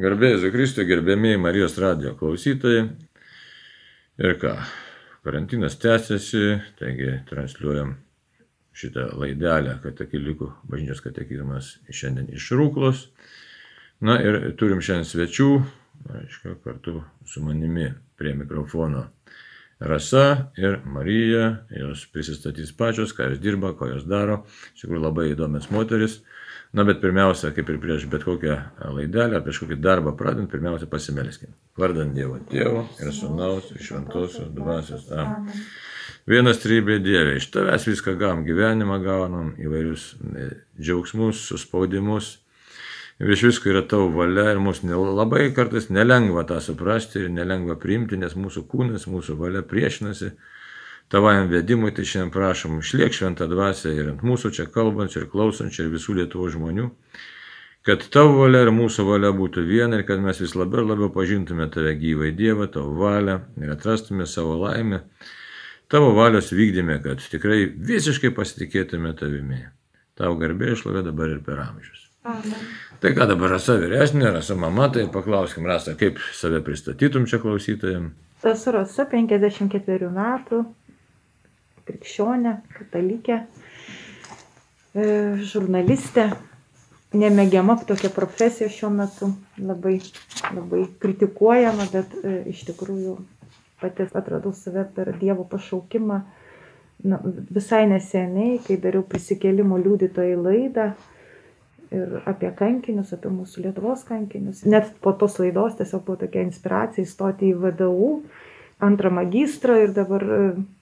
Garbėjai Zikristui, gerbėmiai Marijos radio klausytojai. Ir ką, karantinas tęsiasi, taigi transliuojam šitą laidelę katakilikų bažnyčios katekizmas šiandien iš Rūklos. Na ir turim šiandien svečių, aišku, kartu su manimi prie mikrofono Rasa ir Marija, jos prisistatys pačios, ką jos dirba, ko jos daro. Iš tikrųjų labai įdomias moteris. Na, bet pirmiausia, kaip ir prieš bet kokią laidelę, prieš kokį darbą pradant, pirmiausia pasimelskim. Vardant Dievo Tėvo ir Sūnaus ir Šventosios dvasios. Amen. Vienas trybė Dieve, iš tavęs viską gavom, gyvenimą gaunam, įvairius e, džiaugsmus, suspaudimus. Ir iš visko yra tavo valia ir mums labai kartais nelengva tą suprasti ir nelengva priimti, nes mūsų kūnas, mūsų valia priešinasi tavajam vedimui, tai šiandien prašom, išliek šventą dvasę ir ant mūsų čia kalbančių ir klausančių ir visų Lietuvos žmonių, kad tavo valia ir mūsų valia būtų viena ir kad mes vis labiau ir labiau pažintume tave gyvai Dievą, tavo valią ir atrastume savo laimę, tavo valios vykdymė, kad tikrai visiškai pasitikėtume tavimi. Tavo garbė išlovė dabar ir per amžius. Amen. Tai ką dabar rasa vyresnė, rasa mama, tai paklauskim rasa, kaip save pristatytum čia klausytojams. Esu rasa 54 metų, krikščionė, katalikė, e, žurnalistė, nemėgiama tokia profesija šiuo metu, labai, labai kritikuojama, bet e, iš tikrųjų pati atradau save per Dievo pašaukimą na, visai neseniai, kai dariau prisikėlimo liudytojai laidą ir apie kankinius, apie mūsų Lietuvos kankinius. Net po tos laidos tiesiog buvo tokia inspiracija įstoti į VDU antrą magistrą ir dabar e,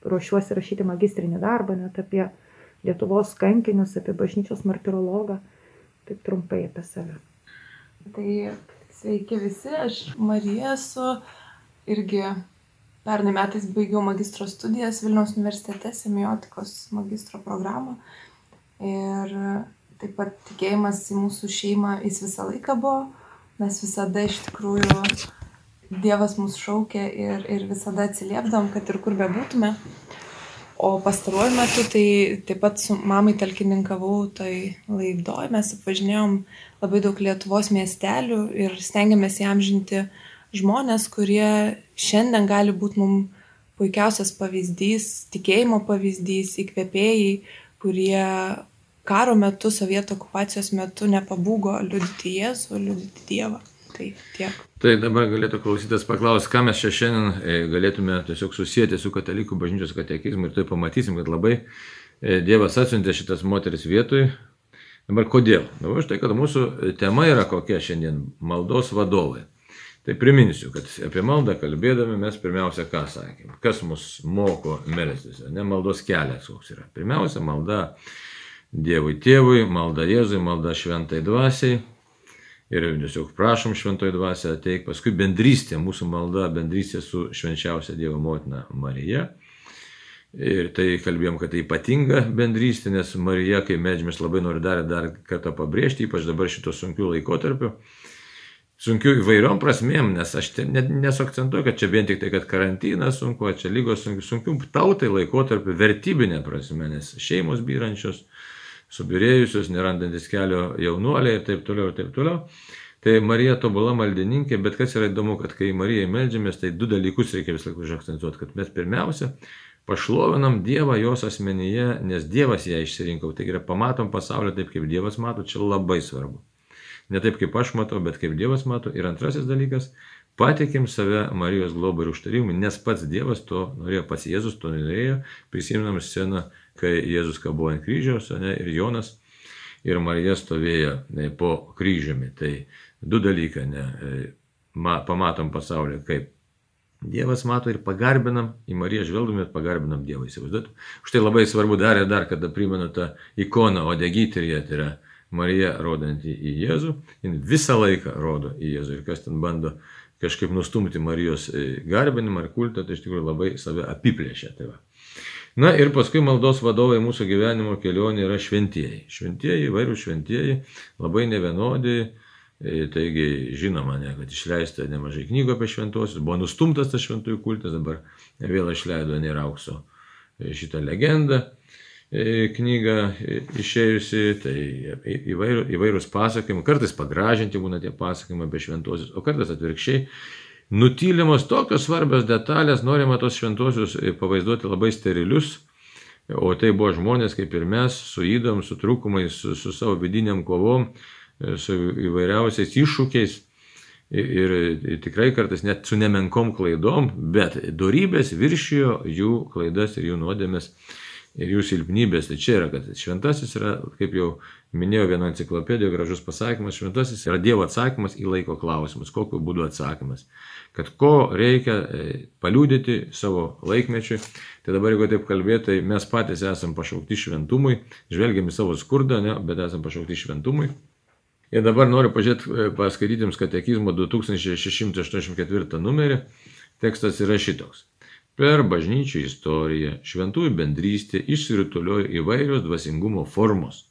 ruošiuosi rašyti magistrinį darbą net apie Lietuvos kankinius, apie bažnyčios martirologą. Taip trumpai apie save. Tai sveiki visi, aš Marija esu irgi pernai metais baigiau magistro studijas Vilniaus universitete, semiotikos magistro programą. Ir taip pat tikėjimas į mūsų šeimą, jis visą laiką buvo. Mes visada iš tikrųjų Dievas mus šaukia ir, ir visada atsiliepdam, kad ir kur bebūtume. O pastaruoju metu tai taip pat su mamai talkininkavau tai laidoj, mes apvažinėjom labai daug Lietuvos miestelių ir stengiamės įamžinti žmonės, kurie šiandien gali būti mums puikiausias pavyzdys, tikėjimo pavyzdys, įkvėpėjai, kurie karo metu, sovietų okupacijos metu nepabūgo liudyti Jėzų, liudyti Dievą. Tai tiek. Tai dabar galėtų klausytas paklausti, ką mes čia šiandien e, galėtume tiesiog susijęti su katalikų bažnyčios katekizmu ir tai pamatysim, kad labai e, Dievas atsiuntė šitas moteris vietoj. Dabar kodėl? Na, už tai, kad mūsų tema yra kokia šiandien - maldos vadovai. Tai priminsiu, kad apie maldą kalbėdami mes pirmiausia ką sakėm. Kas mus moko melstis, ne maldos kelias koks yra. Pirmiausia, malda Dievui tėvui, malda Jėzui, malda šventai dvasiai ir tiesiog prašom šventoji dvasia ateik, paskui bendrystė, mūsų malda bendrystė su švenčiausia Dievo motina Marija. Ir tai kalbėjom, kad tai ypatinga bendrystė, nes Marija, kai medžiamės, labai nori dar, dar kartą pabrėžti, ypač dabar šito sunkiu laikotarpiu. Sunkiu įvairiom prasmėm, nes aš nesakcentuoju, kad čia vien tik tai, kad karantinas sunku, čia lygos sunkiu, sunkiu tautai laikotarpiu vertybinė prasme, nes šeimos byrančios, subirėjusios, nerandantis kelio jaunuoliai ir taip toliau, ir taip toliau. Tai Marija tobula maldininkė, bet kas yra įdomu, kad kai Marijai melžiamės, tai du dalykus reikia vis laik užakcentuoti, kad mes pirmiausia pašlovinam Dievą jos asmenyje, nes Dievas ją išsirinkau. Tai yra pamatom pasaulį taip, kaip Dievas mato, čia labai svarbu. Ne taip, kaip aš matau, bet kaip Dievas mato. Ir antrasis dalykas, patikim save Marijos globai ir užtarimui, nes pats Dievas to norėjo, pats Jėzus to norėjo, prisiminam sceną kai Jėzus kabo ant kryžiaus, ne, ir Jonas ir Marija stovėjo ne, po kryžiumi. Tai du dalykai, ne, e, ma, pamatom pasaulį, kaip Dievas mato ir pagarbinam, į Mariją žvelgdami ir pagarbinam Dievą, įsivaizduotum. Už tai labai svarbu dar ir dar, kada primenu tą ikoną Odegitrija, tai yra Marija rodanti į Jėzų, jin visą laiką rodo į Jėzų ir kas ten bando kažkaip nustumti Marijos e, garbinimą ar kultą, tai iš tikrųjų labai save apiplėšia. Tai va. Na ir paskui maldos vadovai mūsų gyvenimo kelionė yra šventieji. Šventieji, įvairių šventieji, labai nevienodi. E, taigi žinoma, ne, kad išleista nemažai knygų apie šventuosius, buvo nustumtas tas šventųjų kultas, dabar vėl išleido nėra aukso e, šitą legendą. knyga išėjusi, tai įvairūs pasakymai, kartais pagražinti būna tie pasakymai apie šventosius, o kartais atvirkščiai nutylimos tokios svarbios detalės, norima tos šventosius pavaizduoti labai sterilius, o tai buvo žmonės kaip ir mes, su įdom, su trūkumais, su, su savo vidiniam kovom, su įvairiausiais iššūkiais ir tikrai kartais net su nemenkom klaidom, bet darybės viršijo jų klaidas ir jų nuodėmės ir jų silpnybės. Tai čia yra, kad šventasis yra, kaip jau minėjau vieno enciklopedijoje, gražus pasakymas, šventasis yra Dievo atsakymas į laiko klausimus. Kokiu būdu atsakymas? Kad ko reikia e, paliūdyti savo laikmečiui. Tai dabar, jeigu taip kalbėti, tai mes patys esame pašaukti šventumui, žvelgiam į savo skurdą, ne, bet esame pašaukti šventumui. Ir dabar noriu pažiūrėti, e, paskaityti jums katekizmo 2684 numerį. Tekstas yra šitoks. Per bažnyčių istoriją šventųjų bendrystė išsirutuliojo įvairios dvasingumo formos.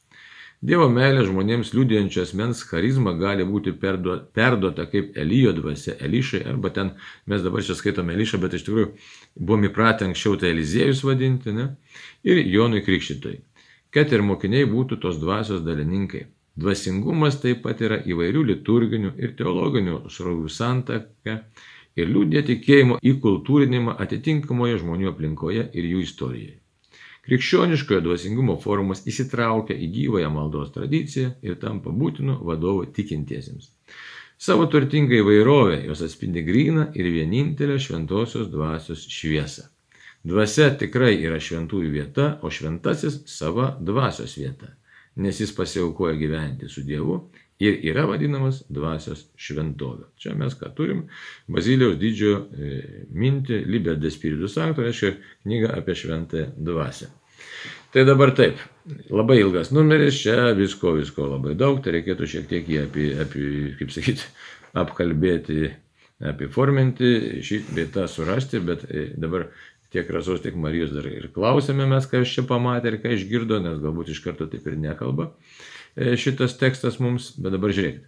Dievo meilė žmonėms liūdėjančio asmens charizma gali būti perduota kaip Elijo dvasia Elišai, arba ten mes dabar čia skaitome Elišą, bet iš tikrųjų buvom įpratę anksčiau tai Eliziejus vadinti, ne? ir Jonui Krikščitojai, kad ir mokiniai būtų tos dvasios dalininkai. Dvasingumas taip pat yra įvairių liturginių ir teologinių srovių santaka ir liūdė tikėjimo įkultūrinimą atitinkamoje žmonių aplinkoje ir jų istorijoje. Krikščioniškojo dvasingumo forumas įsitraukia į gyvąją maldos tradiciją ir tampa būtinu vadovu tikintiesiems. Savo turtingą įvairovę jos atspindi gryną ir vienintelę šventosios dvasios šviesą. Dvasia tikrai yra šventųjų vieta, o šventasis sava dvasios vieta nes jis pasiaukoja gyventi su Dievu ir yra vadinamas dvasios šventovė. Čia mes ką turim? Baziliaus didžiojo e, mintį, Libė de Spiritus Sancto, reiškia knyga apie šventąją dvasią. Tai dabar taip, labai ilgas numeris, čia visko, visko labai daug, tai reikėtų šiek tiek jį apie, apie kaip sakyti, apkalbėti, apiforminti, šį beitą surasti, bet e, dabar tiek Rasos, tiek Marijos dar ir klausėme mes, ką iš čia pamatė ir ką išgirdo, nes galbūt iš karto taip ir nekalba šitas tekstas mums, bet dabar žiūrėkite.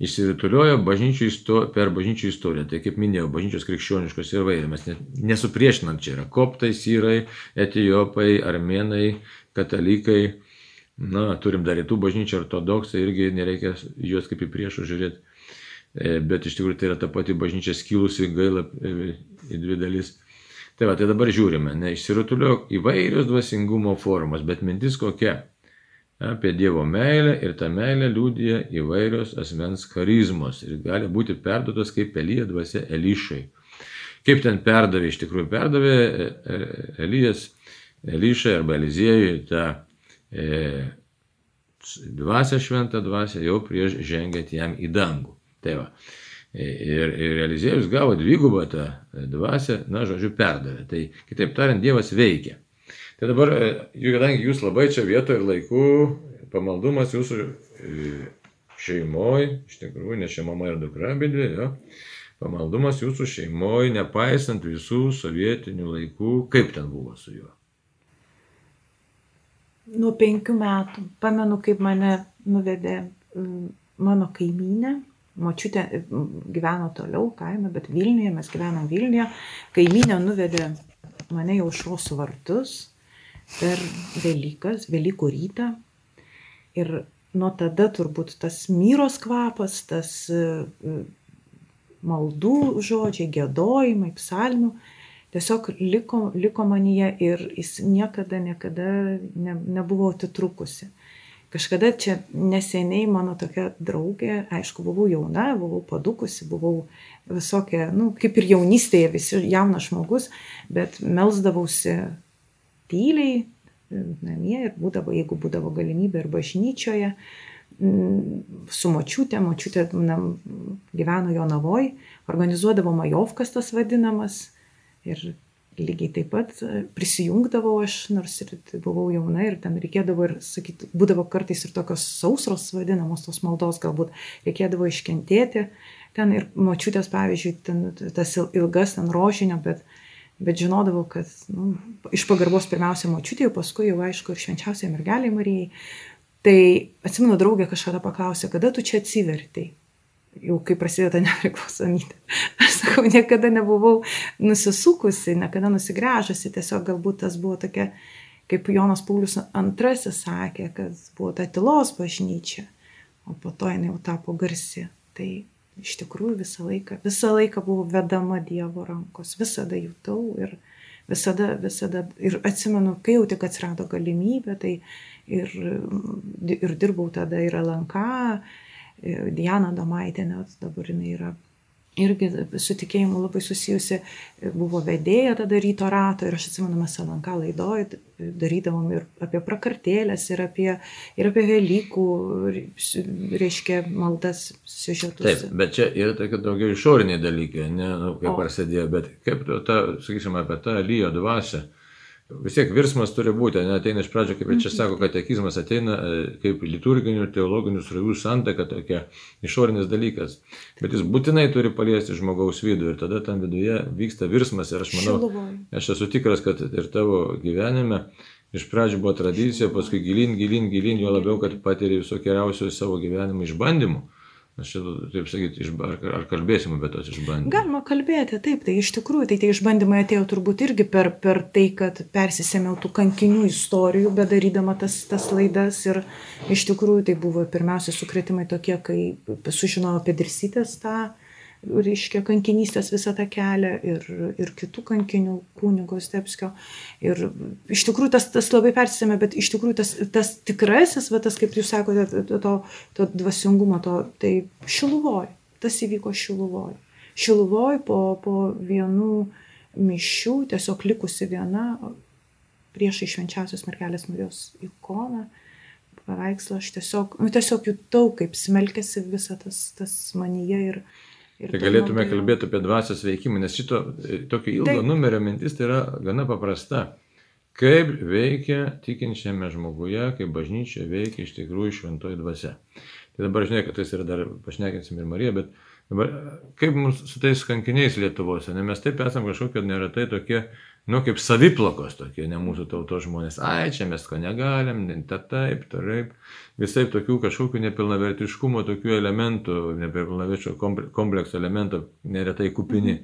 Išsirutuliojo bažnyčių isto, per bažnyčių istoriją. Tai kaip minėjau, bažnyčios krikščioniškos yra vairiai. Mes nesupriešinant čia yra koptai, syrai, etijopai, armenai, katalikai. Na, turim dar rytų bažnyčią ortodoksai, irgi nereikia juos kaip į priešų žiūrėti. E, bet iš tikrųjų tai yra ta pati bažnyčia skilusi gaila e, į dvi dalis. Tai va, tai dabar žiūrime, neišsirutulio įvairios dvasingumo formos, bet mintis kokia? Apie Dievo meilę ir tą meilę liūdija įvairios asmens charizmos ir gali būti perduotos kaip Elija dvasia Elišai. Kaip ten perdavė, iš tikrųjų perdavė e, e, Elijas Elišai arba Eliziejui tą e, dvasę šventą dvasę jau prieš žengiant jam į dangų. Tai va. Ir, ir Eliziejus gavo dvigubą tą dvasę, na, žodžiu, perdavė. Tai kitaip tariant, Dievas veikia. Tai dabar, e, kadangi jūs labai čia vietoje ir laiku, pamaldumas jūsų e, šeimoje, iš tikrųjų, ne mama ir dukra, bet dvi, pamaldumas jūsų šeimoje, nepaisant visų sovietinių laikų, kaip ten buvo su juo. Nuo penkių metų, pamenu, kaip mane nuvedė mano kaimynė, Močiutė gyveno toliau kaime, bet Vilniuje, mes gyvenom Vilniuje. Kaiminė nuvedė mane jau šos vartus per Velykas, Velykų rytą. Ir nuo tada turbūt tas myros kvapas, tas e, maldų žodžiai, gėdojimai, psalmių, tiesiog liko, liko manyje ir jis niekada, niekada ne, nebuvo atitrukusi. Kažkada čia neseniai mano tokia draugė, aišku, buvau jauna, buvau padukusi, buvau visokia, nu, kaip ir jaunystėje, visi jaunas žmogus, bet melzdavausi tyliai namie ir būdavo, jeigu būdavo galimybė ir bažnyčioje, su močiutė, močiutė na, gyveno jo navoj, organizuodavo majovkas tas vadinamas ir lygiai taip pat e, prisijungdavau aš, nors ir buvau jauna ir ten reikėdavo ir, sakyti, būdavo kartais ir tokios sausros vadinamos tos maldos, galbūt reikėdavo iškentėti ten ir močiutės, pavyzdžiui, ten, tas ilgas ten rožinio, bet, bet žinodavau, kad nu, iš pagarbos pirmiausia močiutė, paskui jau aišku ir švenčiausiai mergeliai Marijai. Tai atsimenu, draugė kažkada paklausė, kada tu čia atsivertai jau kai prasideda nepriklausomybė. Aš sakau, niekada nebuvau nusisukusi, niekada nusigręžusi, tiesiog galbūt tas buvo tokia kaip Jonas Paulius II sakė, kad buvo ta tylos bažnyčia, o po to jinai jau tapo garsi. Tai iš tikrųjų visą laiką, visą laiką buvo vedama Dievo rankos, visada jutau ir visada, visada, ir atsimenu, kai jau tik atsirado galimybė, tai ir, ir dirbau tada ir LNK, Diana Domaitinė, dabar jinai yra irgi su tikėjimu labai susijusi, buvo vedėja tada ryto rato ir aš atsimenu, mes Salanka laidoj darydavom ir apie prakartėlės, ir apie, ir apie Velykų, reiškia, maldas siužetus. Taip, bet čia yra tokie daugiau išoriniai dalykai, ne, nu, kaip prasidėjo, bet kaip ta, sakysime, apie tą lyjo dvasę vis tiek virsmas turi būti, ne, ateina iš pradžio, kaip čia sako, katekizmas ateina e, kaip liturginių teologinių srovių santaka, tokia išorinis dalykas. Bet jis būtinai turi paliesti žmogaus vidų ir tada tam viduje vyksta virsmas ir aš manau, aš esu tikras, kad ir tavo gyvenime iš pradžių buvo tradicija, paskui gilin, gilin, gilin, jo labiau, kad patiri visokiausių savo gyvenimo išbandymų. Aš čia, taip sakyti, ar, ar kalbėsim apie tos išbandymus? Galima kalbėti, taip, tai iš tikrųjų, tai tie išbandymai atėjo turbūt irgi per, per tai, kad persisėmiau tų kankinių istorijų, bedarydama tas, tas laidas ir iš tikrųjų tai buvo pirmiausia sukretimai tokie, kai sužinojau apie dirsytės tą reiškia kankinystės visą tą kelią ir, ir kitų kankinių kūnigo Stepskio. Ir iš tikrųjų tas, tas labai persisėmė, bet iš tikrųjų tas, tas tikrasis, va, tas, kaip jūs sakote, to, to, to dvasingumo, to, tai šiluvoj. Tas įvyko šiluvoj. Šiluvoj po, po vienų mišių, tiesiog likusi viena priešai švenčiausios mergelės Marijos ikoną paveikslą, aš tiesiog, nu, tiesiog jutau, kaip smelkėsi visą tas, tas manyje ir, Ir tai galėtume tai... kalbėti apie dvasios veikimą, nes šito e, tokio ilgo tai... numerio mintis tai yra gana paprasta. Kaip veikia tikinčiame žmoguje, kaip bažnyčia veikia iš tikrųjų šventoji dvasia. Tai dabar žinai, kad tai yra dar pašnekinsim ir Mariją, bet dabar kaip mums su tais kankiniais Lietuvos, ne mes taip esam kažkokie neretai tokie nu, kaip saviplakos tokie, ne mūsų tautos žmonės, ai, čia mes ko negalim, ta taip, taip, visai tokių kažkokių nepilnavertiškumo, tokių elementų, nepilnaverčio komplekso elementų neretai kupini.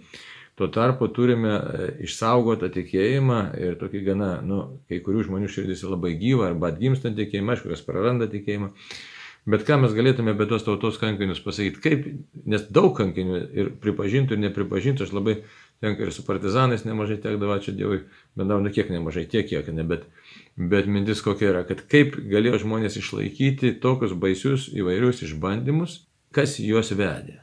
Tuo tarpu turime e, išsaugotą tikėjimą ir tokį gana, nu, kai kurių žmonių širdis labai gyva arba atgimstant tikėjimą, aišku, kas praranda tikėjimą. Bet ką mes galėtume apie tos tautos kankinius pasakyti, kaip, nes daug kankinių ir pripažintų ir nepripažintų, aš labai tenka ir su partizanais nemažai tekdavo, ačiū Dievui, bendravau ne kiek nemažai, tiek kiek, ne, bet, bet mintis kokia yra, kad kaip galėjo žmonės išlaikyti tokius baisius įvairius išbandymus, kas juos vedė.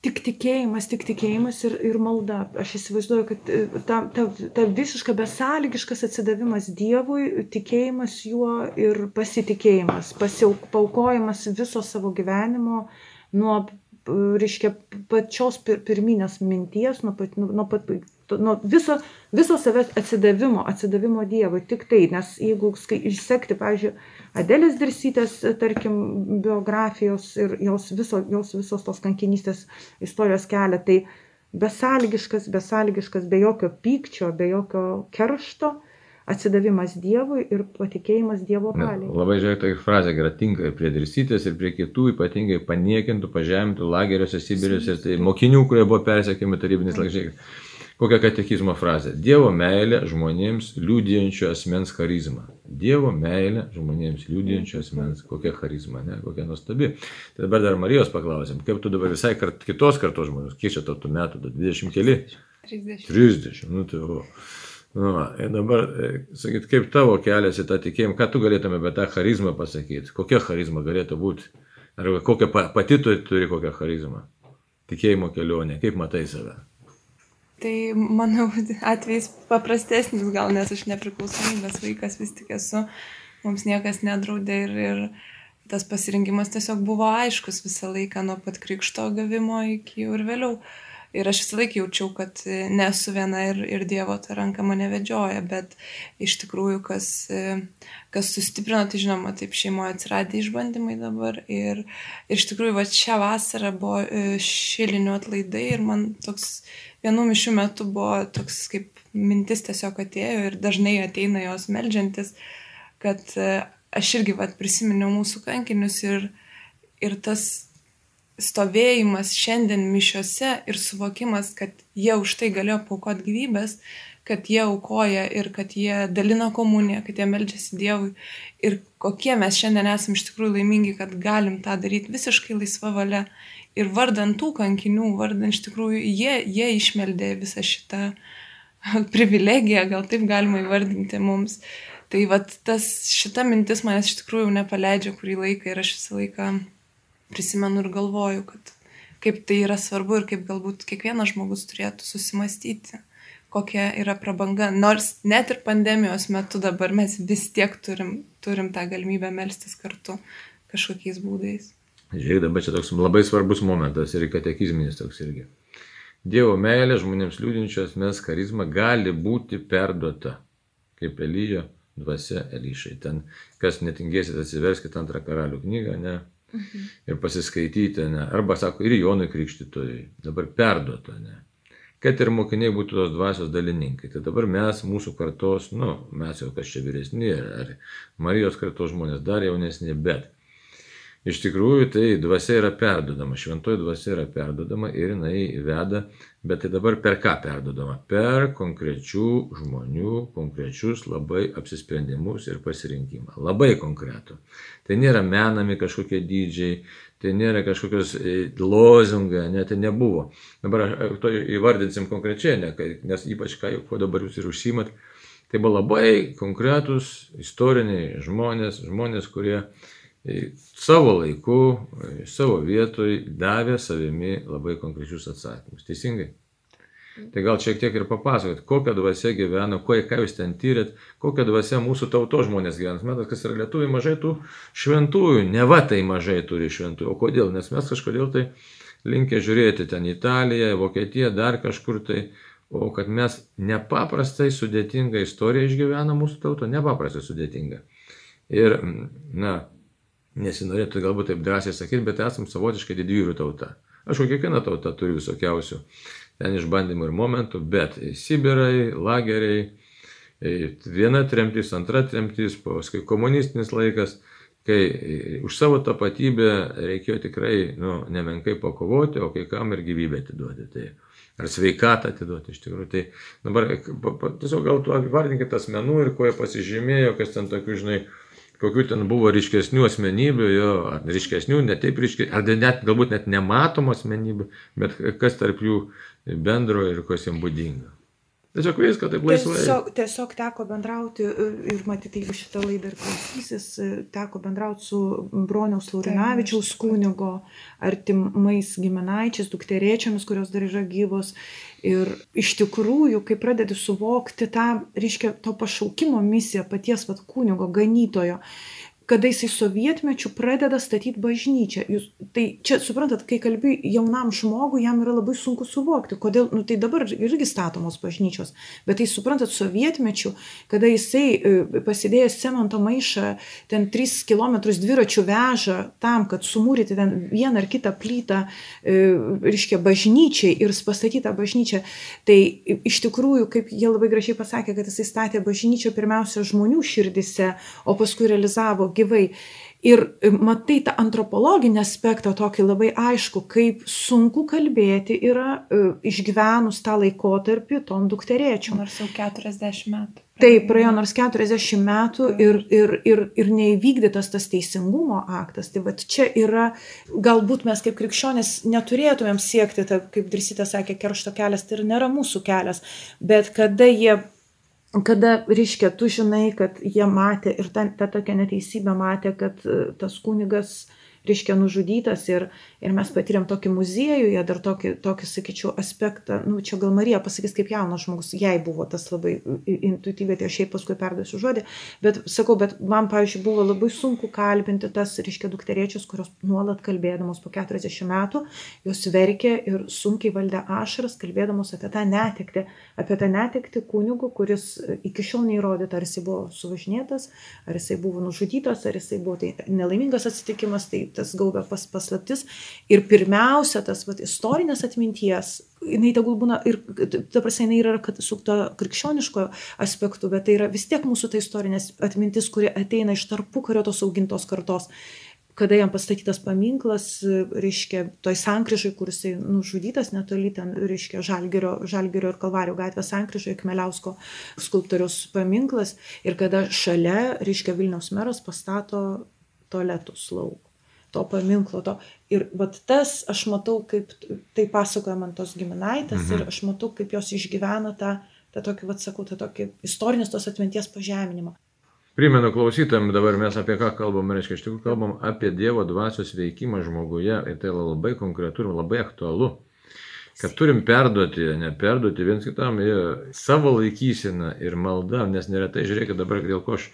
Tik tikėjimas, tik tikėjimas ir, ir malda. Aš įsivaizduoju, kad e, ta, ta, ta visiška besąlygiškas atsidavimas Dievui, tikėjimas juo ir pasitikėjimas, pasiaukojimas viso savo gyvenimo nuo reiškia, pačios pir, pirminės minties, nuo, pat, nuo, pat, nuo viso, viso savęs atsidavimo, atsidavimo Dievui. Tik tai, nes jeigu išsekti, pavyzdžiui, Adelės dirsytės, tarkim, biografijos ir jos, viso, jos visos tos kankinystės istorijos kelią, tai besąlygiškas, besąlygiškas, be jokio pykčio, be jokio keršto, atsidavimas Dievui ir patikėjimas Dievo valiai. Labai žiūrėk, tai frazė yra tinka ir prie dirsytės, ir prie kitų, ypatingai paniekintų, pažemintų lageriuose, Sibiriuose, tai mokinių, kurie buvo persekiami tarybiniais laikais. Kokia katekizmo frazė? Dievo meilė žmonėms liūdėjančio asmens charizma. Dievo meilė žmonėms liūdėjančio asmens. Kokia charizma, ne? Kokia nuostabi. Tai dabar dar Marijos paklausėm, kaip tu dabar visai kart, kitos kartos žmonės, kiek čia tau tų metų, 20 keli? 30. 30. Nu, tai, o. Nu, ir dabar, e, sakyt, kaip tavo kelias į tą tikėjimą, ką tu galėtume apie tą charizmą pasakyti, kokia charizma galėtų būti, ar kokia pati tu turi kokią charizmą, tikėjimo kelionė, kaip matai save. Tai manau, atvejs paprastesnis gal, nes aš nepriklausomybės vaikas vis tik esu, mums niekas nedraudė ir, ir tas pasirinkimas tiesiog buvo aiškus visą laiką nuo pat krikšto gavimo iki ir vėliau. Uh, Ir aš visą laiką jaučiau, kad nesu viena ir, ir Dievo ta ranka mane vedžioja, bet iš tikrųjų, kas, kas sustiprino, tai žinoma, taip šeimoje atsiradė išbandymai dabar. Ir, ir iš tikrųjų, va šią vasarą buvo e, šilinių atlaidai ir man toks vienų mišių metų buvo toks kaip mintis tiesiog atėjo ir dažnai ateina jos melžiantis, kad e, aš irgi va prisiminiau mūsų kankinius ir, ir tas stovėjimas šiandien mišiuose ir suvokimas, kad jie už tai galėjo paukoti gyvybės, kad jie aukoja ir kad jie dalina komuniją, kad jie melžiasi Dievui ir kokie mes šiandien esame iš tikrųjų laimingi, kad galim tą daryti visiškai laisva valia. Ir vardant tų kankinių, vardant iš tikrųjų, jie, jie išmeldė visą šitą privilegiją, gal taip galima įvardinti mums. Tai vat tas, šita mintis manęs iš tikrųjų nepaleidžia kurį laiką ir aš visą laiką prisimenu ir galvoju, kad kaip tai yra svarbu ir kaip galbūt kiekvienas žmogus turėtų susimastyti, kokia yra prabanga. Nors net ir pandemijos metu dabar mes vis tiek turim, turim tą galimybę melstis kartu kažkokiais būdais. Žiūrėk, dabar čia toks labai svarbus momentas ir katekizminis toks irgi. Dievo meilė žmonėms liūdinčios mes charizma gali būti perduota, kaip Elyjo dvasiaElyšai. Ten, kas netingėsit, atsiverskite antrą karalių knygą, ne, Mhm. Ir pasiskaityti, ne? arba sako, ir Jonui Krikštytojai, dabar perduota, ne? Kad ir mokiniai būtų tos dvasios dalininkai. Tai dabar mes, mūsų kartos, nu, mes jau kas čia vyresni, ar Marijos kartos žmonės dar jaunesni, bet Iš tikrųjų, tai dvasia yra perdodama, šventoji dvasia yra perdodama ir jinai veda, bet tai dabar per ką perdodama? Per konkrečių žmonių, konkrečius labai apsisprendimus ir pasirinkimą. Labai konkretų. Tai nėra menami kažkokie dydžiai, tai nėra kažkokios e, lozungai, net tai nebuvo. Dabar to įvardinsim konkrečiai, ne, nes ypač ką, kuo dabar jūs ir užsimat, tai buvo labai konkretus istoriniai žmonės, žmonės, kurie savo laiku, savo vietoj davė savimi labai konkrečius atsakymus. Teisingai? Tai gal šiek tiek ir papasakot, kokią dvasę gyvena, ko, ką jūs ten tyrėt, kokią dvasę mūsų tauto žmonės gyvena. Matot, kas yra lietuviai, mažai tų šventųjų, ne va tai mažai turi šventųjų. O kodėl? Nes mes kažkodėl tai linkę žiūrėti ten Italiją, Vokietiją, dar kažkur tai, o kad mes nepaprastai sudėtingą istoriją išgyvena mūsų tauto, nepaprastai sudėtingą. Ir, na, nesinorėtų galbūt taip drąsiai sakyti, bet esam savotiškai didvyrių tauta. Aš kiekviena tauta turi visokiausių ten išbandymų ir momentų, bet Sibirai, lageriai, viena tremtis, antra tremtis, paskui komunistinis laikas, kai už savo tapatybę reikėjo tikrai nu, nemenkai pakovoti, o kai kam ir gyvybę atiduoti. Tai, ar sveikatą atiduoti iš tikrųjų. Tai dabar tiesiog gal tu vardinkite asmenų ir ko jie pasižymėjo, kas ten tokių, žinai, kokių ten buvo ryškesnių asmenybių, jo, ar ryškesnių, ne taip ryškiai, ar net galbūt net nematomų asmenybių, bet kas tarp jų bendro ir kas jiems būdinga. Tiesiog viską taip laisvai. Tiesiog, tiesiog teko bendrauti e, ir matyti, jeigu šitą laidą ir klausysis, e, teko bendrauti su broniaus Laurinavičiaus kūnigo artimais giminaičiais, dukterėčiamis, kurios dar yra gyvos. Ir iš tikrųjų, kai pradedi suvokti tą, reiškia, to pašaukimo misiją paties vat kūnigo, ganytojo, kada jisai sovietmečiu pradeda statyti bažnyčią. Jūs, tai čia, suprantat, kai kalbi jaunam žmogui, jam yra labai sunku suvokti, kodėl, nu tai dabar irgi statomos bažnyčios, bet tai suprantat, sovietmečiu, kada jisai e, pasidėjęs cemento maišą, ten 3 km dviračių veža tam, kad sumūryti ten vieną ar kitą plytą, e, reiškia, bažnyčiai ir pastatytą bažnyčią, tai iš tikrųjų, kaip jie labai gražiai pasakė, kad jisai statė bažnyčią pirmiausia žmonių širdise, o paskui realizavo gyvai. Ir e, matai tą antropologinį aspektą tokį labai aišku, kaip sunku kalbėti yra uh, išgyvenus tą laikotarpį tom dukterėčiom. Nors jau 40 metų. Taip, praėjo nors 40 metų ir, ir, ir, ir neįvykdytas tas teisingumo aktas. Tai va čia yra, galbūt mes kaip krikščionės neturėtumėm siekti, ta, kaip Drisita sakė, keršto kelias, tai nėra mūsų kelias, bet kada jie kada, reiškia, tu žinai, kad jie matė ir ta, ta tokia neteisybė matė, kad e, tas kunigas reiškia nužudytas ir, ir mes patyrėm tokį muziejuje, dar tokį, tokį, sakyčiau, aspektą, nu, čia gal Marija pasakys kaip jaunas žmogus, jai buvo tas labai intuityviai, tai aš šiaip paskui perduosiu žodį, bet sakau, bet man, pavyzdžiui, buvo labai sunku kalbinti tas, reiškia, dukteriečius, kurios nuolat kalbėdamos po 40 metų, jos verkė ir sunkiai valdė ašaras, kalbėdamos apie tą netekti, apie tą netekti kunigų, kuris iki šiol neįrodyta, ar jisai buvo suvažinėtas, ar jisai buvo nužudytas, ar jisai buvo tai nelaimingas atsitikimas, tai tas gaubia pas, paslaptis. Ir pirmiausia, tas vat, istorinės atminties, jinai tegul būna ir, ta prasme, jinai yra su to krikščioniško aspektu, bet tai yra vis tiek mūsų ta istorinės atmintis, kuri ateina iš tarpu kario tos augintos kartos. kada jam pastatytas paminklas, reiškia, toj sankryžai, kur jisai nužudytas netoli ten, reiškia, Žalgerio, Žalgerio ir Kalvario gatvės sankryžai, Kmeliausko skulptorius paminklas ir kada šalia, reiškia, Vilniaus meras pastato tualetus lauk to paminklo. To. Ir vat tas, aš matau, kaip tai pasakoja man tos giminaitės mhm. ir aš matau, kaip jos išgyvena tą, tą tokį, vat sakau, tą tokį istorinės tos atminties pažeminimą. Primenu klausytam, dabar mes apie ką kalbam, reiškia, iš tikrųjų kalbam apie Dievo dvasios veikimą žmoguje ir tai labai konkretu ir labai aktualu. Kad turim perduoti, neperduoti viens kitam savo laikyseną ir maldą, nes neretai, žiūrėkit dabar, dėl ko aš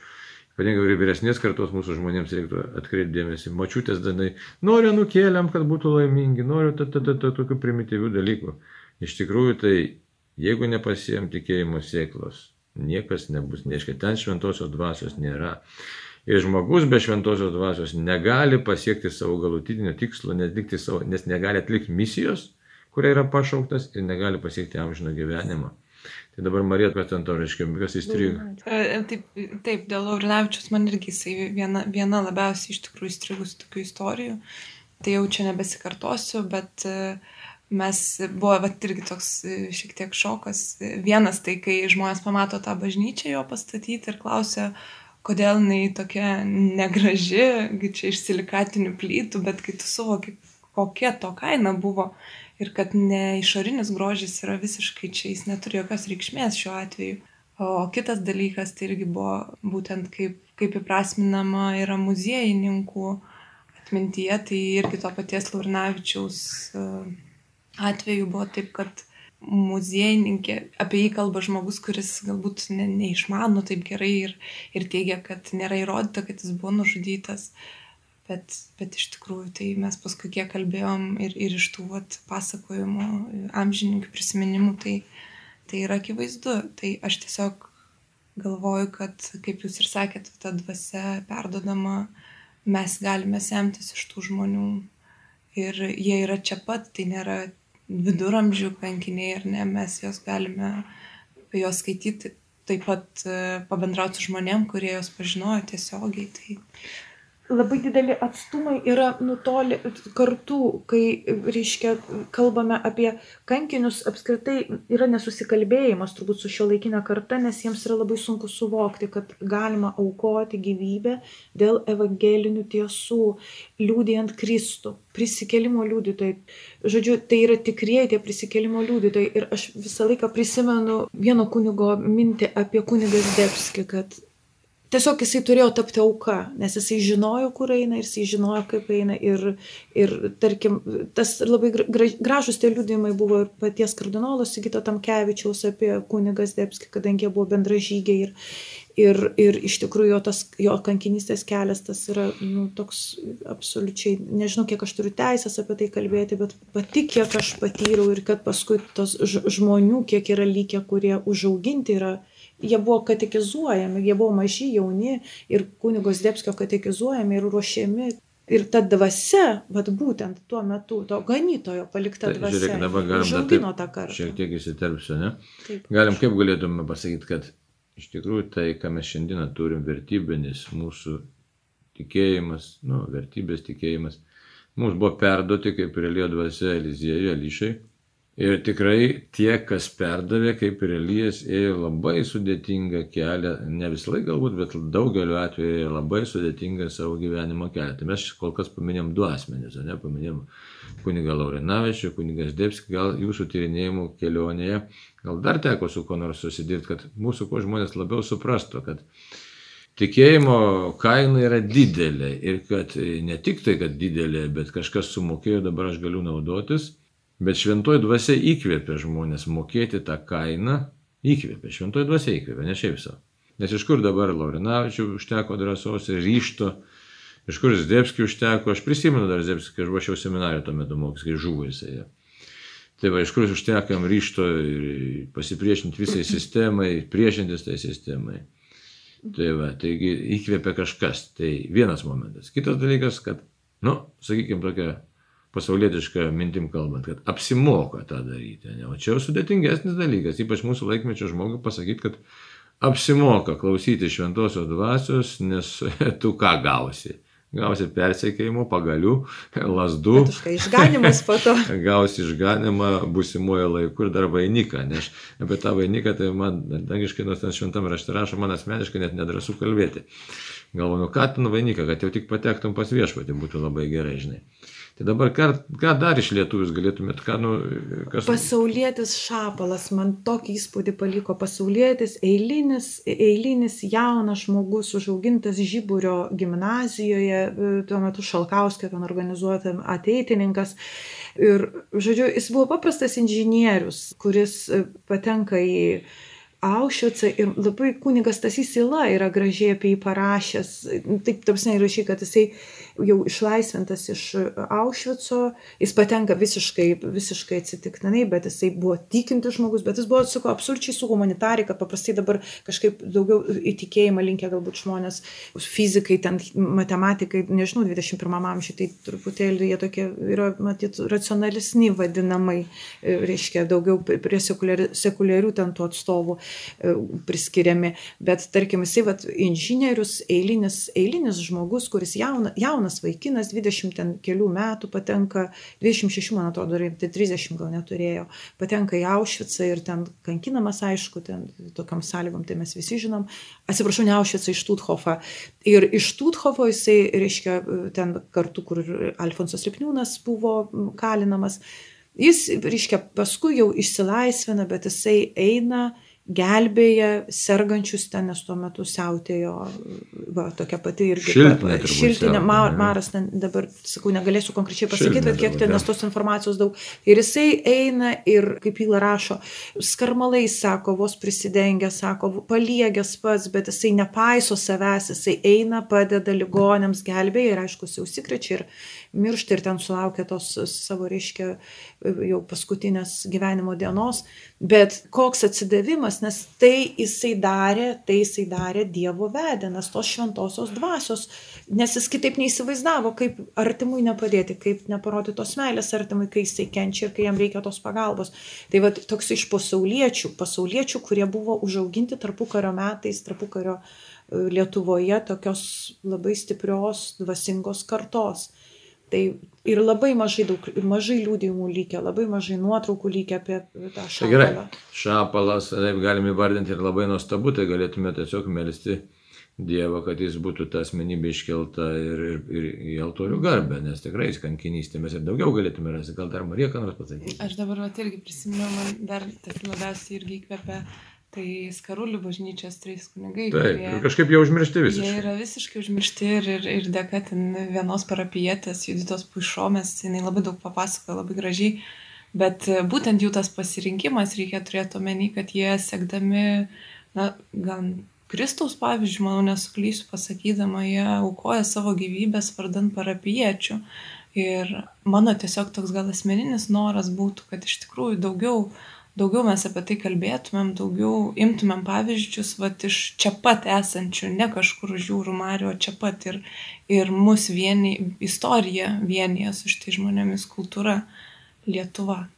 Ypatingai ir vyresnės kartos mūsų žmonėms reiktų atkreipdėmėsi. Mačiutės dažnai noriu nukėliam, kad būtų laimingi, noriu tokių primityvių dalykų. Iš tikrųjų, tai jeigu nepasijam tikėjimo sėklos, niekas nebus, neaiškiai, ten šventosios dvasios nėra. Ir žmogus be šventosios dvasios negali pasiekti savo galutinio tikslo, savo, nes negali atlikti misijos, kuria yra pašauktas ir negali pasiekti amžino gyvenimo. Tai dabar Marija, ten to reiškia, kas įstrigo? Taip, taip, dėl Laurinavičius man irgi jisai viena, viena labiausiai iš tikrųjų įstrigusių tokių istorijų. Tai jau čia nebesikartosiu, bet mes buvo vat, irgi toks šiek tiek šokas. Vienas tai, kai žmonės pamato tą bažnyčią jo pastatyti ir klausia, kodėl jinai tokia negraži, čia iš silikatinių plytų, bet kai tu suvoki, kokia to kaina buvo ir kad ne išorinis grožis yra visiškai čia, jis neturi jokios reikšmės šiuo atveju. O kitas dalykas tai irgi buvo būtent kaip, kaip įprasminama yra muziejininkų atmintyje, tai irgi to paties Laurinavičiaus e, atveju buvo taip, kad muziejininkė, apie jį kalba žmogus, kuris galbūt ne, neišmano taip gerai ir, ir teigia, kad nėra įrodyta, kad jis buvo nužudytas. Uh, bet, bet iš tikrųjų tai mes paskui kiek kalbėjom ir, ir iš tų vat, pasakojimų, amžininkų prisiminimų, tai, tai yra akivaizdu. Tai aš tiesiog galvoju, kad, kaip jūs ir sakėte, ta dvasia perdodama, mes galime semtis iš tų žmonių. Ir jie yra čia pat, tai nėra viduramžių kankiniai ar ne, mes juos galime, juos skaityti, taip pat e, pabendrauti su žmonėm, kurie juos pažinojo tiesiogiai. Tai labai dideli atstumai yra nutoli kartų, kai, reiškia, kalbame apie kankinius, apskritai yra nesusikalbėjimas turbūt su šio laikinė karta, nes jiems yra labai sunku suvokti, kad galima aukoti gyvybę dėl evangelinių tiesų, liūdėjant Kristų, prisikelimo liūdytojai. Žodžiu, tai yra tikrieji tie prisikelimo liūdytojai. Ir aš visą laiką prisimenu vieno kunigo mintį apie kunigą Zdebskį, kad tiesiog jisai turėjo tapti auka, nes jisai žinojo, kur eina ir jisai žinojo, kaip eina. Ir, ir tarkim, tas labai gražus tie liūdimai buvo ir paties kardinolo Sigito Tamkevičiaus apie kunigas Debski, kadangi jie buvo bendražygiai. Ir, ir, ir iš tikrųjų jo, tas, jo kankinystės kelias tas yra nu, toks absoliučiai, nežinau, kiek aš turiu teisės apie tai kalbėti, bet pati kiek aš patyriau ir kad paskui tos žmonių, kiek yra lygiai, kurie užauginti yra jie buvo katekizuojami, jie buvo maži, jauni ir kunigos Debskio katekizuojami ir ruošiami. Ir ta dvasia, vad būtent tuo metu, to ganytojo palikta tai, dvasia. Žiūrėk, dabar galim taip, tą kartą. Šiek tiek įsiterpsiu, ne? Taip. Galim kaip galėtume pasakyti, kad iš tikrųjų tai, ką mes šiandieną turim, vertybinis mūsų tikėjimas, nu, vertybės tikėjimas, mums buvo perduoti kaip realijo dvasia Eliziejui, Elišai Ir tikrai tie, kas perdavė, kaip ir Elijas, ėjo labai sudėtingą kelią, ne visą laiką galbūt, bet daugeliu atveju ėjo labai sudėtingą savo gyvenimo kelią. Tai mes kol kas paminėjom du asmenys, ne, paminėjom kunigą Laurinavičių, kunigas Debskį, gal jūsų tyrinėjimų kelionėje, gal dar teko su kuo nors susidirbti, kad mūsų kuo žmonės labiau suprastų, kad tikėjimo kaina yra didelė ir kad ne tik tai, kad didelė, bet kažkas sumokėjo, dabar aš galiu naudotis Bet šventoji dvasia įkvėpia žmonės mokėti tą kainą, įkvėpia, šventoji dvasia įkvėpia, ne šiaip savo. Nes iš kur dabar Laurinavičių užteko drąsos ir ryšto, iš kur Zdebskių užteko, aš prisimenu dar Zdebskį, kai aš buvau seminarį tuo metu mokys, kai žuvo jisai. Tai va, iš kur užtekam ryšto ir pasipriešinti visai sistemai, priešintis tai sistemai. Tai va, taigi įkvėpia kažkas. Tai vienas momentas. Kitas dalykas, kad, nu, sakykime, tokia pasaulietišką mintim kalbant, kad apsimoka tą daryti. Ne? O čia jau sudėtingesnis dalykas, ypač mūsų laikmečio žmogui pasakyti, kad apsimoka klausyti šventosios dvasios, nes tu ką gausi. gausi persekėjimų, pagalių, lasdų. Išganimas po to. gausi išganimą būsimuoju laiku ir dar vainiką. Nes apie tą vainiką, tai man, dangiškai nors ten šventam rašte rašo, man asmeniškai net nedrasu kalbėti. Galvoju, nu ką ten vainiką, kad jau tik patektum pas viešpatį, būtų labai gerai, žinai. Tai dabar ką, ką dar iš lietuvius galėtumėt, ką, nu, kas... Pasaulietis šapalas, man tokį įspūdį paliko pasaulietis, eilinis, eilinis jaunas žmogus, užaugintas Žyburio gimnazijoje, tuo metu Šalkauskė ten organizuotam ateitininkas. Ir, žodžiu, jis buvo paprastas inžinierius, kuris patenka į Aušvicą ir labai kunigas Tasys Ila yra gražiai apie jį parašęs. Taip, tarsi įrašy, kad jisai jau išlaisvintas iš Aušvico, jis patenka visiškai, visiškai atsitiktinai, bet jisai buvo tikintis žmogus, bet jis buvo, sakau, absoliučiai su humanitarika, paprastai dabar kažkaip daugiau įtikėjimą linkia galbūt žmonės, fizikai, ten matematikai, nežinau, 21 amžiuje, tai truputėlį jie tokie yra, matyt, racionalesni vadinamai, reiškia, daugiau prie sekuliari, sekuliarių ten tų atstovų e, priskiriami, bet tarkim, jisai, vat, inžinierius, eilinis, eilinis žmogus, kuris jauna, jaunas jaunas vaikinas, 20 ten kelių metų patenka, 26 man atrodo, tai 30 gal neturėjo, patenka į Aušvicą ir ten kankinamas, aišku, ten tokiam sąlygom, tai mes visi žinom, atsiprašau, ne Aušvicą, iš Tuthofą. Ir iš Tuthofo jisai, reiškia, ten kartu, kur Alfonsas Lipniūnas buvo kalinamas, jis, reiškia, paskui jau išsilaisvina, bet jisai eina gelbėja sergančius ten, nes tuo metu siautėjo, va, tokia pati irgi. Šiltinė. Šiltinė, mar, maras ten dabar, sakau, negalėsiu konkrečiai pasakyti, bet kiek ten, nes tos informacijos daug. Ir jisai eina ir, kaip Yla rašo, skarmalai, sako, vos prisidengia, sako, paliegęs pats, bet jisai nepaiso savęs, jisai eina, padeda ligonėms, gelbėja ir aišku, jau užsikrečia ir miršta ir ten sulaukia tos savo, reiškia, jau paskutinės gyvenimo dienos. Bet koks atsidavimas, nes tai jisai darė, tai jisai darė Dievo vedenas, tos šventosios dvasios, nes jis kitaip neįsivaizdavo, kaip artimui nepadėti, kaip neparodyti tos meilės artimui, kai jisai kenčia ir kai jam reikia tos pagalbos. Tai va toks iš pasauliečių, pasauliečių, kurie buvo užauginti tarpukario metais, tarpukario e, Lietuvoje tokios labai stiprios, dvasingos kartos. Tai ir labai mažai daug, ir mažai liūdėjimų lygia, labai mažai nuotraukų lygia apie tą šapalą. Tai gerai, šapalas, taip galim įvardinti ir labai nuostabu, tai galėtume tiesiog melisti Dievą, kad jis būtų ta asmenybė iškelta ir, ir, ir į altorių garbę, nes tikrai kankinystė mes ir daugiau galėtume rasti. Gal dar Marija ką nors pasakyti? Aš dabar vat, irgi prisimenu, man dar tas labiausiai irgi įkvepia Tai Skarulių bažnyčios trys kunigai. Taip, kurie, ir kažkaip jau užmiršti visiškai. Jie yra visiškai užmiršti ir, ir, ir dėka ten vienos parapietės, Juditos Puišomės, jinai labai daug papasakoja, labai gražiai. Bet e, būtent jų tas pasirinkimas reikia turėti omeny, kad jie sekdami, na, gan Kristaus pavyzdžių, manau, nesuklysiu pasakydama, jie aukoja savo gyvybės vardant parapiečių. Ir mano tiesiog toks gal asmeninis noras būtų, kad iš tikrųjų daugiau daugiau mes apie tai kalbėtumėm, daugiau imtumėm pavyzdžius vat, iš čia pat esančių, ne kažkur už jūrų marių, o čia pat ir, ir mus vieni, istorija vienyje su šitai žmonėmis, kultūra, Lietuva.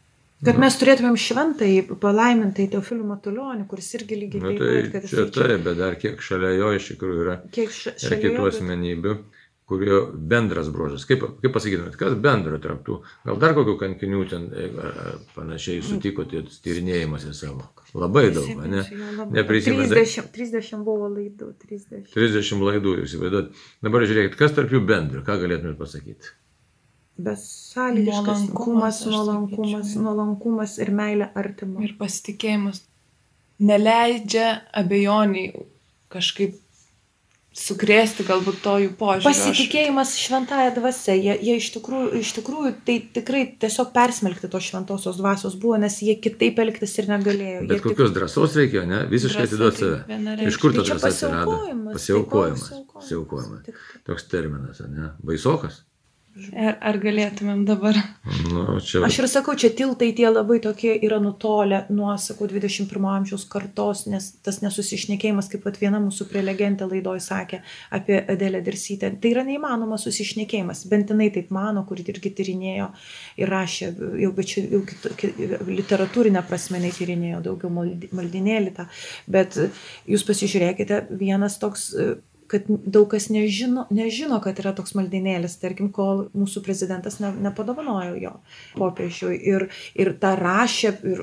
Kad mes turėtumėm šventai, palaimintai Teofilių Matulionį, kuris irgi lygiai taip pat. Tai, tai čia taip, bet dar kiek šalia jo iš tikrųjų yra. Kiek ša, šalia kitų asmenybių. Bet kurio bendras bruožas. Kaip, kaip pasakytumėt, kas bendro tarptų? Gal dar kokių kankinių ten e, panašiai sutikote tyrinėjimuose savo? Labai daug, ne? Neprisimenu. 30, 30 buvo laidų. 30. 30 laidų, jūs įsivaizduot. Dabar žiūrėkit, kas tarp jų bendro, ką galėtumėt pasakyti? Besąlygiškas nuolankumas, nuolankumas, nuolankumas ir meilė artimui. Ir pasitikėjimas neleidžia abejoniai kažkaip sukrėsti galbūt to jų požiūrį. Pasitikėjimas šventąją dvasę, jie, jie iš, tikrųjų, iš tikrųjų tai tikrai tiesiog persmelkti tos šventosios dvasios buvo, nes jie kitaip elgtis ir negalėjo. Bet jie kokios tik... drąsos reikėjo, ne? Visiškai atiduoti save. Iš kur ta tai drąsa atsirado? Pasiaukojimas. Pasiaukojimas. Toks terminas, ne? Baisokas. Ar, ar galėtumėm dabar? Nu, čia... Aš ir sakau, čia tiltai tie labai tokie yra nutolę nuo, sakau, 21 amžiaus kartos, nes tas nesusišnekėjimas, kaip pat viena mūsų prelegentė laidoj sakė apie Adelę Dirsytę, tai yra neįmanomas susišnekėjimas. Bent jinai taip mano, kuri irgi tyrinėjo ir rašė, jau, bet čia jau literatūrinę prasme netyrinėjo daugiau maldinėlį tą. Bet jūs pasižiūrėkite, vienas toks kad daug kas nežino, nežino, kad yra toks maldinėlis, tarkim, kol mūsų prezidentas ne, nepadovanojo jo popiežiui ir, ir tą rašė ir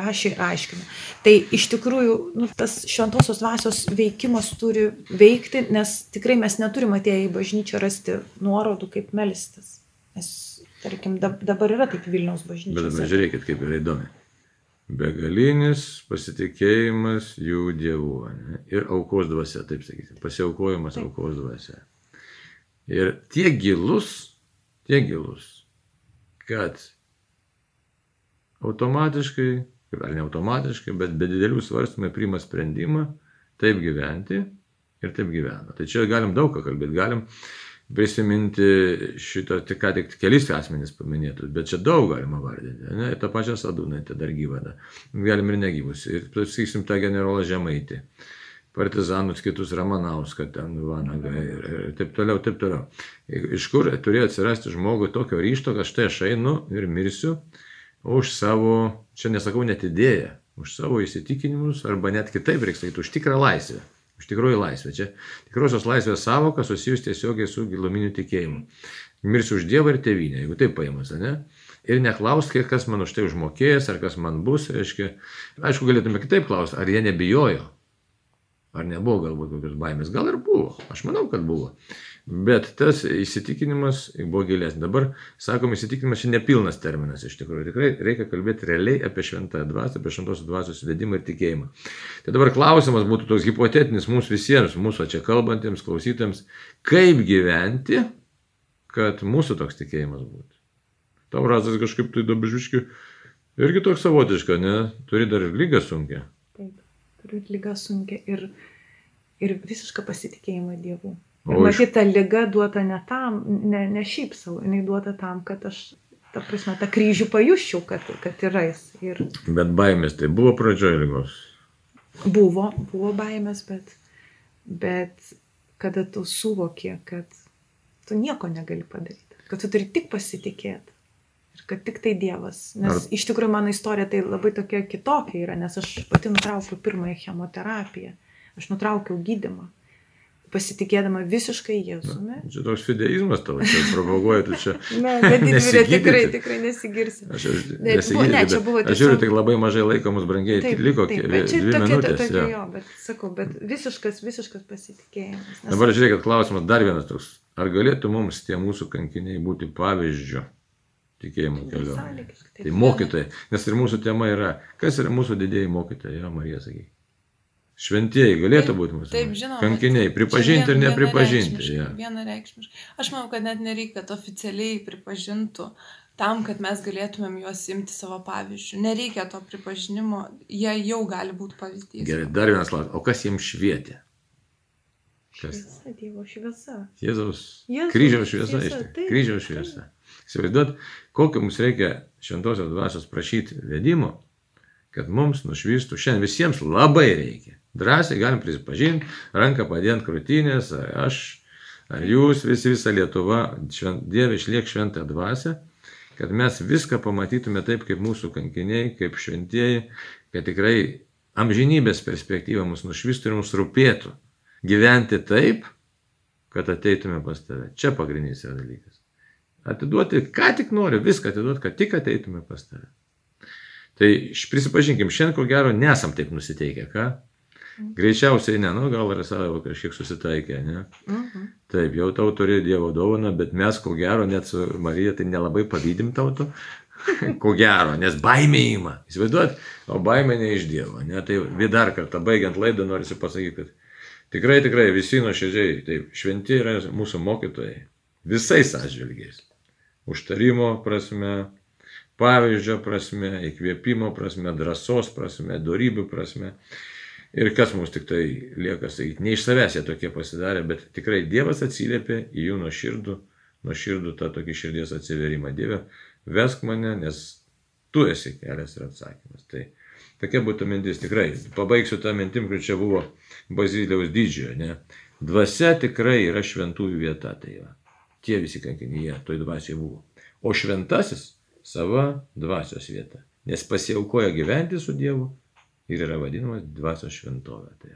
rašė ir aiškino. Tai iš tikrųjų nu, tas šventosios dvasios veikimas turi veikti, nes tikrai mes neturime atėję į bažnyčią rasti nuorodų, kaip melstis. Nes, tarkim, dabar yra taip Vilniaus bažnyčia. Bet dabar žiūrėkit, kaip yra įdomi begalinis pasitikėjimas jų dievų ne? ir aukos dvasia, taip sakyti, pasiaukojimas taip. aukos dvasia. Ir tiek gilus, tiek gilus, kad automatiškai, ar ne automatiškai, bet be didelių svarstymų priima sprendimą taip gyventi ir taip gyvena. Tai čia galim daug ką kalbėti, galim prisiminti šito, tik ką tik kelis asmenys paminėtus, bet čia daug galima vardinti. Ne? Ir tą pačią sadūnaitę dar gyvada. Galim ir negyvus. Ir, sakysim, tą generolą Žemaitį. Partizanus kitus Ramanauską, ten Vanagą ir, ir taip toliau, taip toliau. Iš kur turėjo atsirasti žmogui tokio ryšto, kad štai aš einu ir mirsiu už savo, čia nesakau net idėją, už savo įsitikinimus arba net kitaip reikia sakyti, už tikrą laisvę. Iš tikrųjų laisvė. Čia tikrosios laisvės savoka susijus tiesiogiai su giluminiu tikėjimu. Mirsiu už Dievą ir tėvynę, jeigu taip paimas, ne? Ir neklausk, kas man už tai užmokėjęs, ar kas man bus, reiškia. Aišku, galėtume kitaip klausti, ar jie nebijojo. Ar nebuvo galbūt kokios baimės? Gal ir buvo. Aš manau, kad buvo. Bet tas įsitikinimas buvo gilesnis. Dabar, sakom, įsitikinimas čia nepilnas terminas iš tikrųjų. Tikrai reikia kalbėti realiai apie šventąją dvasę, apie šventosios dvasios vedimą ir tikėjimą. Tai dabar klausimas būtų toks hipotetinis mums visiems, mūsų čia kalbantiems, klausytėms, kaip gyventi, kad mūsų toks tikėjimas būtų. Tau razas kažkaip tai dabažiški irgi toks savotiška, ne? Turi dar ir lygą sunkia. Taip, turiu lygą sunkia ir, ir visišką pasitikėjimą Dievu. Ir matyt, ta lyga duota ne tam, ne, ne šiaip savo, jinai duota tam, kad aš, ta prasme, tą kryžių pajuščiau, kad, kad yra jis. Ir... Bet baimės tai buvo pradžioje lygos. Buvo, buvo baimės, bet, bet kada tu suvoki, kad tu nieko negali padaryti, kad tu turi tik pasitikėti. Ir kad tik tai Dievas. Nes Ar... iš tikrųjų mano istorija tai labai tokia kitokia yra, nes aš pati nutraukiau pirmąją chemoterapiją. Aš nutraukiau gydimą pasitikėdama visiškai Jėzumi. Na, čia toks fideizmas tavo, čia propaguoja, tu čia. ne, bet didvyriai tikrai, tikrai nesigirsi. Aš, aš, nesigirsi, ne, čia buvo tiesiog... Aš žiūriu, tik labai mažai laiko mums brangiai, taip, liko taip, bet čia tokia, minutės, tokia jo, bet sakau, bet visiškas, visiškas pasitikėjimas. Nes... Dabar žiūrėkit, klausimas dar vienas toks. Ar galėtų mums tie mūsų kankiniai būti pavyzdžiu tikėjimo keliu? Tai mokytojai, nes ir mūsų tema yra, kas yra mūsų didėjai mokytojai, jo Marija, sakykime. Šventieji galėtų būti mūsų. Taip, žinoma. Kankiniai, pripažinti ir nepripažinti. Ja. Vienareikšmiškai. Aš manau, kad net nereikia, kad oficialiai pripažintų tam, kad mes galėtumėm juos imti savo pavyzdžių. Nereikia to pripažinimo, jie jau gali būti pavyzdys. Gerai, dar vienas klausimas. O kas jiems švietė? Kas? Šviesa, Dievo šviesa. Jėzaus. Jėzaus kryžiaus šviesa, šviesa tikrųjų. Kryžiaus šviesa. Įsivaizduot, kokio mums reikia šventosios dvasios prašyti vedimo, kad mums nušvistų. Šiandien visiems labai reikia drąsiai galim prisipažinti, ranką padėti krūtinės, aš, ar jūs, visi, visa Lietuva, švent, Dieve išliek šventą dvasę, kad mes viską pamatytume taip, kaip mūsų kankiniai, kaip šventieji, kad tikrai amžinybės perspektyva mus nušvistų ir mums rūpėtų gyventi taip, kad ateitume pas tave. Čia pagrindinis yra dalykas. Atiduoti, ką tik noriu, viską atiduoti, kad tik ateitume pas tave. Tai prisipažinkim, šiandien ko gero nesam taip nusiteikę, ką? Greičiausiai ne, nu gal ir savo kažkiek susitaikė, ne? Uh mhm. -huh. Taip, jau tau turi Dievo dovaną, bet mes ko gero net su Marija tai nelabai pavydim tauto. ko gero, nes baimė įima. Įsivaizduot, o baimė ne iš Dievo. Ne? Tai dar kartą, baigiant laidą, noriu pasakyti, kad tikrai, tikrai visi nuoširdžiai, taip, šventi yra mūsų mokytojai. Visais atžvilgiais. Užtarimo prasme, pavyzdžio prasme, įkvėpimo prasme, drąsos prasme, darybių prasme. Ir kas mums tik tai lieka sakyti, ne iš savęs jie tokie pasidarė, bet tikrai Dievas atsiliepė į jų nuoširdų, nuoširdų tą tokį širdies atsiverimą. Dieve, vesk mane, nes tu esi kelias ir atsakymas. Tai tokia būtų mintis, tikrai. Pabaigsiu tą mintim, kur čia buvo Baziliaus didžiojo, ne. Dvasia tikrai yra šventųjų vieta, tai va. Tie visi kankiniai, toj dvasiai buvo. O šventasis sava dvasios vieta. Nes pasiaukoja gyventi su Dievu ir yra vadinamas dvasios šventovė. Tai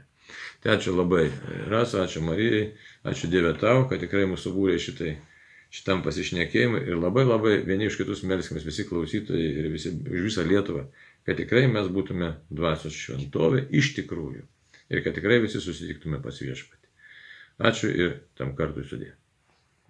Tai ačiū labai, Rasa, ačiū Marijai, ačiū Dieve tau, kad tikrai mūsų būrė šitai, šitam pasišnekėjimui ir labai labai vieni iš kitus melskime, visi klausytojai ir visi, už visą Lietuvą, kad tikrai mes būtume dvasios šventovė iš tikrųjų ir kad tikrai visi susitiktume pas viešpatį. Ačiū ir tam kartui sudė.